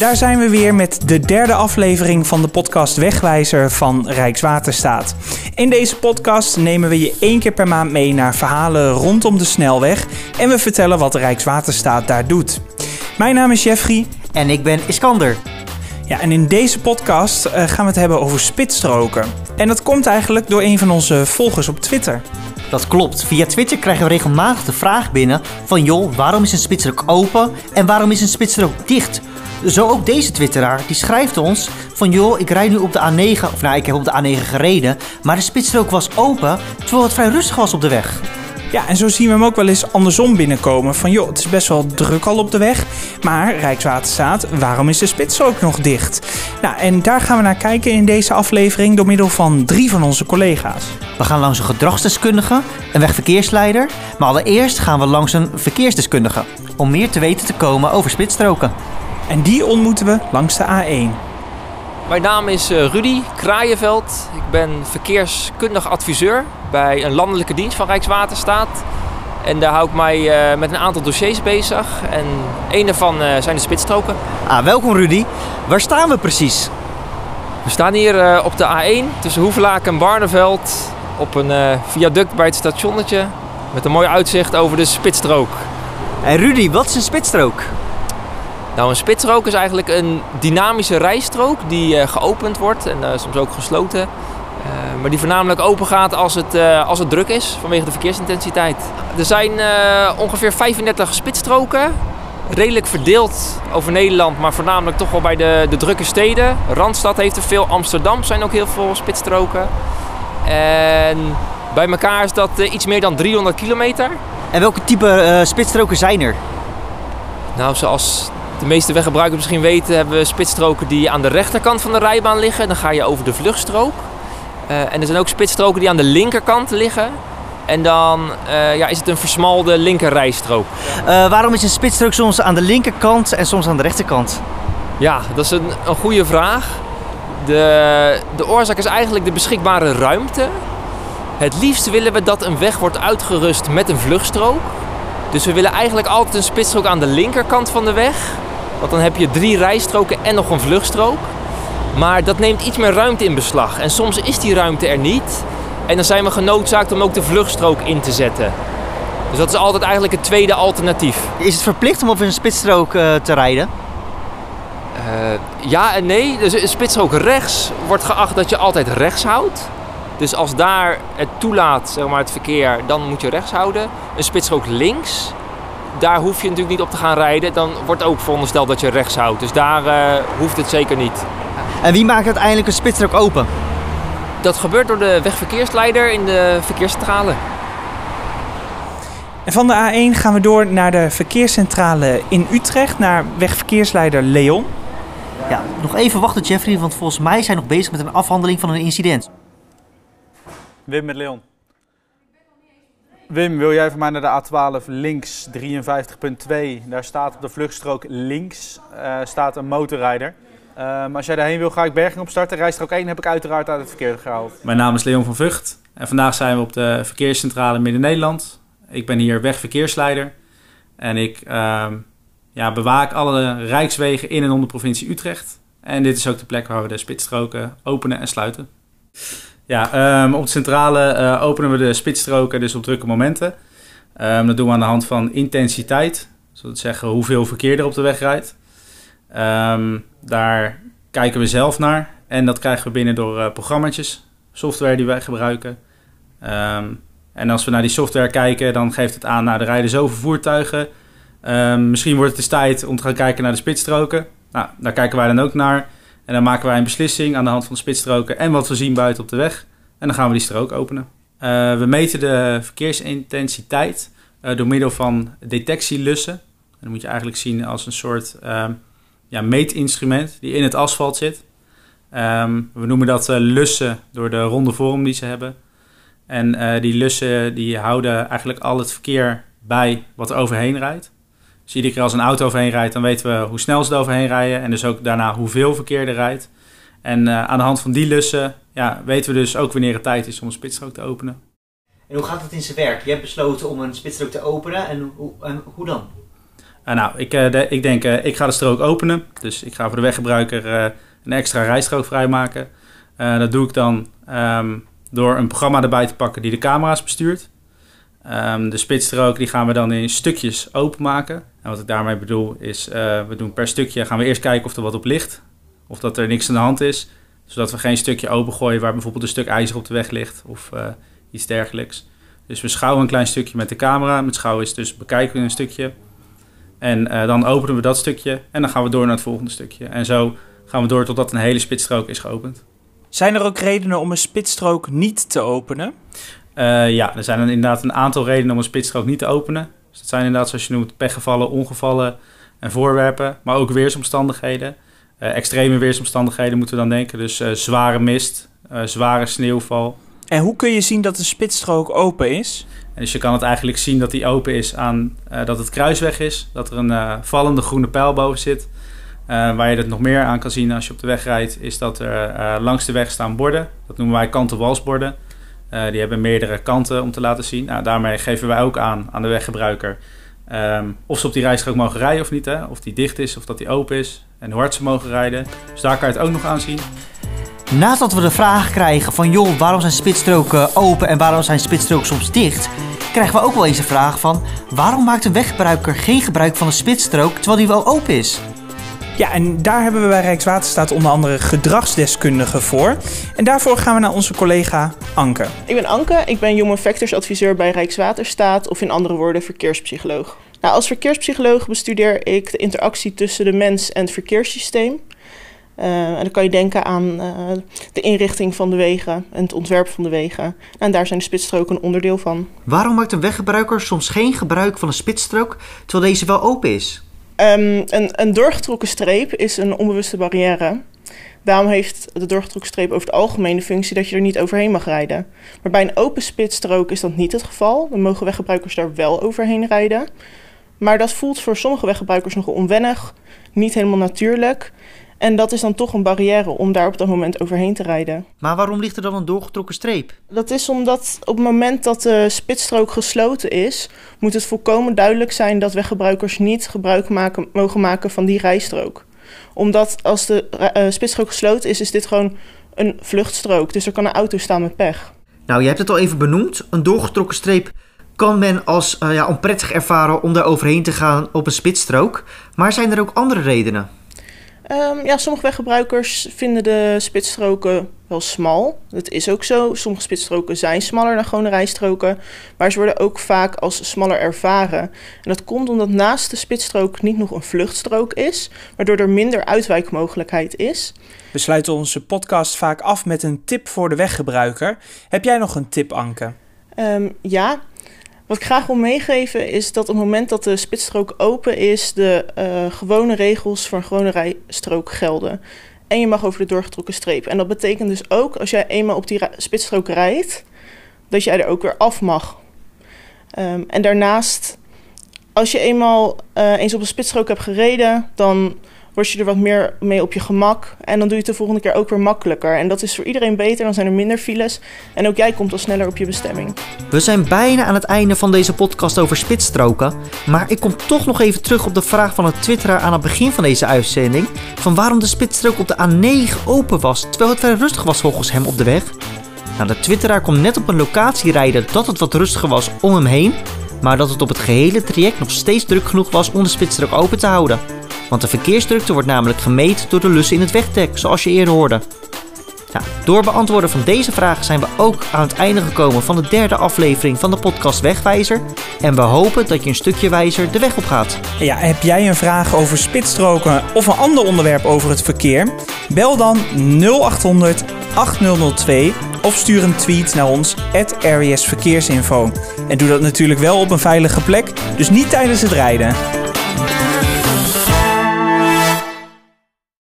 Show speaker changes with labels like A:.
A: Daar zijn we weer met de derde aflevering van de podcast Wegwijzer van Rijkswaterstaat. In deze podcast nemen we je één keer per maand mee naar verhalen rondom de snelweg en we vertellen wat Rijkswaterstaat daar doet. Mijn naam is Jeffrey.
B: En ik ben Iskander.
A: Ja, en in deze podcast uh, gaan we het hebben over spitsstroken. En dat komt eigenlijk door een van onze volgers op Twitter.
B: Dat klopt. Via Twitter krijgen we regelmatig de vraag binnen van joh, waarom is een spitsstrook open en waarom is een spitsstrook dicht? Zo ook deze twitteraar, die schrijft ons van joh, ik rijd nu op de A9, of nou ik heb op de A9 gereden, maar de spitsstrook was open terwijl het vrij rustig was op de weg.
A: Ja, en zo zien we hem ook wel eens andersom binnenkomen. Van joh, het is best wel druk al op de weg. Maar Rijkswaterstaat, waarom is de spitsstrook nog dicht? Nou, en daar gaan we naar kijken in deze aflevering door middel van drie van onze collega's.
B: We gaan langs een gedragsdeskundige, een wegverkeersleider. Maar allereerst gaan we langs een verkeersdeskundige. Om meer te weten te komen over spitsstroken.
A: En die ontmoeten we langs de A1.
C: Mijn naam is eh, Rudy Kraaienveld. Ik ben verkeerskundig adviseur bij een landelijke dienst van Rijkswaterstaat. En daar hou ik mij uh, met een aantal dossiers bezig. En een daarvan uh, zijn de spitsstroken.
B: Ah, welkom Rudy. Waar staan we precies?
C: We staan hier uh, op de A1 tussen Hoevelaken en Barneveld. Op een viaduct bij het stationnetje. Met een mooi uitzicht over de spitsstrook.
B: En Rudy, wat is een spitsstrook?
C: Nou, een spitsstrook is eigenlijk een dynamische rijstrook die geopend wordt en soms ook gesloten. Uh, maar die voornamelijk open gaat als het, als het druk is vanwege de verkeersintensiteit. Er zijn ongeveer 35 spitsstroken, redelijk verdeeld over Nederland, maar voornamelijk toch wel bij de, de drukke steden. Randstad heeft er veel, Amsterdam zijn ook heel veel spitsstroken. En bij elkaar is dat iets meer dan 300 kilometer.
B: En welke type spitsstroken zijn er?
C: Nou, zoals de meeste weggebruikers misschien weten, hebben we spitsstroken die aan de rechterkant van de rijbaan liggen. Dan ga je over de vluchtstrook. Uh, en er zijn ook spitsstroken die aan de linkerkant liggen. En dan uh, ja, is het een versmalde linkerrijstrook.
B: Uh, waarom is een spitsstrook soms aan de linkerkant en soms aan de rechterkant?
C: Ja, dat is een, een goede vraag. De, de oorzaak is eigenlijk de beschikbare ruimte. Het liefst willen we dat een weg wordt uitgerust met een vluchtstrook. Dus we willen eigenlijk altijd een spitsstrook aan de linkerkant van de weg. Want dan heb je drie rijstroken en nog een vluchtstrook. Maar dat neemt iets meer ruimte in beslag. En soms is die ruimte er niet. En dan zijn we genoodzaakt om ook de vluchtstrook in te zetten. Dus dat is altijd eigenlijk het tweede alternatief.
B: Is het verplicht om over een spitsstrook uh, te rijden?
C: Uh, ja en nee. Dus een spitsstrook rechts wordt geacht dat je altijd rechts houdt. Dus als daar het toelaat, zeg maar, het verkeer, dan moet je rechts houden. Een spitsstrook links, daar hoef je natuurlijk niet op te gaan rijden. Dan wordt ook verondersteld dat je rechts houdt. Dus daar uh, hoeft het zeker niet.
B: En wie maakt uiteindelijk een spitsstrook open?
C: Dat gebeurt door de wegverkeersleider in de verkeerscentrale.
A: En van de A1 gaan we door naar de verkeerscentrale in Utrecht, naar wegverkeersleider Leon.
B: Ja, nog even wachten Jeffrey, want volgens mij zijn we nog bezig met een afhandeling van een incident.
D: Wim met Leon. Wim, wil jij voor mij naar de A12 links 53.2? Daar staat op de vluchtstrook links uh, staat een motorrijder. Um, als jij daarheen wil, ga ik berging opstarten. Rijstrook 1 heb ik uiteraard uit het verkeer gehaald.
E: Mijn naam is Leon van Vught en vandaag zijn we op de verkeerscentrale Midden-Nederland. Ik ben hier wegverkeersleider en ik um, ja, bewaak alle rijkswegen in en onder provincie Utrecht. En dit is ook de plek waar we de spitsstroken openen en sluiten. Ja, um, op de centrale uh, openen we de spitsstroken dus op drukke momenten. dat doen we aan de hand van intensiteit, dat zeggen hoeveel verkeer er op de weg rijdt. Um, daar kijken we zelf naar en dat krijgen we binnen door uh, programma's, software die wij gebruiken. En als we naar die software kijken, dan geeft het aan, nou, er rijden zoveel voertuigen. Misschien wordt het eens tijd om te gaan kijken naar de spitsstroken. Nou, daar kijken wij dan ook naar. En dan maken wij een beslissing aan de hand van de spitsstroken en wat we zien buiten op de weg. En dan gaan we die strook openen. Uh, we meten de verkeersintensiteit uh, door middel van detectielussen. En dat moet je eigenlijk zien als een soort ja, meetinstrument die in het asfalt zit. Um, we noemen dat uh, lussen door de ronde vorm die ze hebben. En die lussen die houden eigenlijk al het verkeer bij wat er overheen rijdt. Dus iedere keer als een auto overheen rijdt, dan weten we hoe snel ze er overheen rijden. En dus ook daarna hoeveel verkeer er rijdt. En uh, aan de hand van die lussen ja, weten we dus ook wanneer het tijd is om een spitsstrook te openen.
B: En hoe gaat het in zijn werk? Je hebt besloten om een spitsstrook te openen en hoe, en hoe dan?
E: Uh, nou, ik, uh, de, ik denk, ik ga de strook openen. Dus ik ga voor de weggebruiker een extra rijstrook vrijmaken. dat doe ik dan um, door een programma erbij te pakken die de camera's bestuurt. Um, de spitsstrook die gaan we dan in stukjes openmaken. En wat ik daarmee bedoel is, we doen per stukje gaan we eerst kijken of er wat op ligt. Of dat er niks aan de hand is. Zodat we geen stukje opengooien waar bijvoorbeeld een stuk ijzer op de weg ligt of iets dergelijks. Dus we schouwen een klein stukje met de camera. Met schouwen is dus bekijken we een stukje. En uh, dan openen we dat stukje en dan gaan we door naar het volgende stukje. En zo gaan we door totdat een hele spitsstrook is geopend.
A: Zijn er ook redenen om een spitsstrook niet te openen?
E: Uh, ja, er zijn inderdaad een aantal redenen om een spitsstrook niet te openen. Dus dat zijn inderdaad, zoals je noemt, pechgevallen, ongevallen en voorwerpen. Maar ook weersomstandigheden. Uh, extreme weersomstandigheden moeten we dan denken. Dus zware mist, zware sneeuwval.
A: En hoe kun je zien dat een spitsstrook open is?
E: dus je kan het eigenlijk zien dat die open is aan dat het kruisweg is. Dat er een vallende groene pijl boven zit. Uh, waar je het nog meer aan kan zien als je op de weg rijdt, is dat er langs de weg staan borden. Dat noemen wij kantenwalsborden. die hebben meerdere kanten om te laten zien. Nou, daarmee geven wij ook aan aan de weggebruiker um, of ze op die rijstrook mogen rijden of niet. Hè? Of die dicht is of dat die open is. En hoe hard ze mogen rijden. Dus daar kan je het ook nog aan zien.
B: Nadat we de vraag krijgen van joh, waarom zijn spitsstroken open en waarom zijn spitsstroken soms dicht, krijgen we ook wel eens de vraag van waarom maakt een weggebruiker geen gebruik van een spitsstrook terwijl die wel open is?
A: Ja, en daar hebben we bij Rijkswaterstaat onder andere gedragsdeskundigen voor. En daarvoor gaan we naar onze collega Anke.
F: Ik ben Anke, ik ben Human Factors adviseur bij Rijkswaterstaat of in andere woorden verkeerspsycholoog. Nou, als verkeerspsycholoog bestudeer ik de interactie tussen de mens en het verkeerssysteem. Uh, en dan kan je denken aan uh, de inrichting van de wegen en het ontwerp van de wegen. En daar zijn de spitsstroken een onderdeel van.
B: Waarom maakt een weggebruiker soms geen gebruik van een spitsstrook terwijl deze wel open is?
F: Um, een, een doorgetrokken streep is een onbewuste barrière. Daarom heeft de doorgetrokken streep over het algemeen de functie dat je er niet overheen mag rijden. Maar bij een open spitsstrook is dat niet het geval. Dan mogen weggebruikers daar wel overheen rijden. Maar dat voelt voor sommige weggebruikers nogal onwennig, niet helemaal natuurlijk. En dat is dan toch een barrière om daar op dat moment overheen te rijden.
B: Maar waarom ligt er dan een doorgetrokken streep?
F: Dat is omdat op het moment dat de spitsstrook gesloten is, moet het volkomen duidelijk zijn dat weggebruikers niet gebruik maken, mogen maken van die rijstrook. Omdat als de uh, spitsstrook gesloten is, is dit gewoon een vluchtstrook. Dus er kan een auto staan met pech.
B: Nou, je hebt het al even benoemd. Een doorgetrokken streep kan men als uh, ja, onprettig ervaren om daar overheen te gaan op een spitsstrook. Maar zijn er ook andere redenen?
F: Um, ja, sommige weggebruikers vinden de spitsstroken wel smal. Dat is ook zo. Sommige spitsstroken zijn smaller dan gewone rijstroken. Maar ze worden ook vaak als smaller ervaren. En dat komt omdat naast de spitsstrook niet nog een vluchtstrook is. Waardoor er minder uitwijkmogelijkheid is.
A: We sluiten onze podcast vaak af met een tip voor de weggebruiker. Heb jij nog een tip, Anke?
F: Um, ja, wat ik graag wil meegeven is dat op het moment dat de spitsstrook open is, de uh, gewone regels voor een gewone rijstrook gelden. En je mag over de doorgetrokken streep. En dat betekent dus ook, als jij eenmaal op die spitsstrook rijdt, dat jij er ook weer af mag. Um, en daarnaast, als je eenmaal uh, eens op een spitsstrook hebt gereden, dan word je er wat meer mee op je gemak. En dan doe je het de volgende keer ook weer makkelijker. En dat is voor iedereen beter, dan zijn er minder files. En ook jij komt al sneller op je bestemming.
B: We zijn bijna aan het einde van deze podcast over spitsstroken. Maar ik kom toch nog even terug op de vraag van een twitteraar aan het begin van deze uitzending. Van waarom de spitsstrook op de A9 open was, terwijl het vrij rustig was volgens hem op de weg. Nou, de twitteraar kon net op een locatie rijden dat het wat rustiger was om hem heen. Maar dat het op het gehele traject nog steeds druk genoeg was om de spitsstrook open te houden. Want de verkeersdrukte wordt namelijk gemeten door de lussen in het wegdek, zoals je eerder hoorde. Nou, door beantwoorden van deze vragen zijn we ook aan het einde gekomen van de derde aflevering van de podcast Wegwijzer. En we hopen dat je een stukje wijzer de weg op gaat.
A: Ja, heb jij een vraag over spitsstroken of een ander onderwerp over het verkeer? Bel dan 0800 8002 of stuur een tweet naar ons at Verkeersinfo. En doe dat natuurlijk wel op een veilige plek, dus niet tijdens het rijden.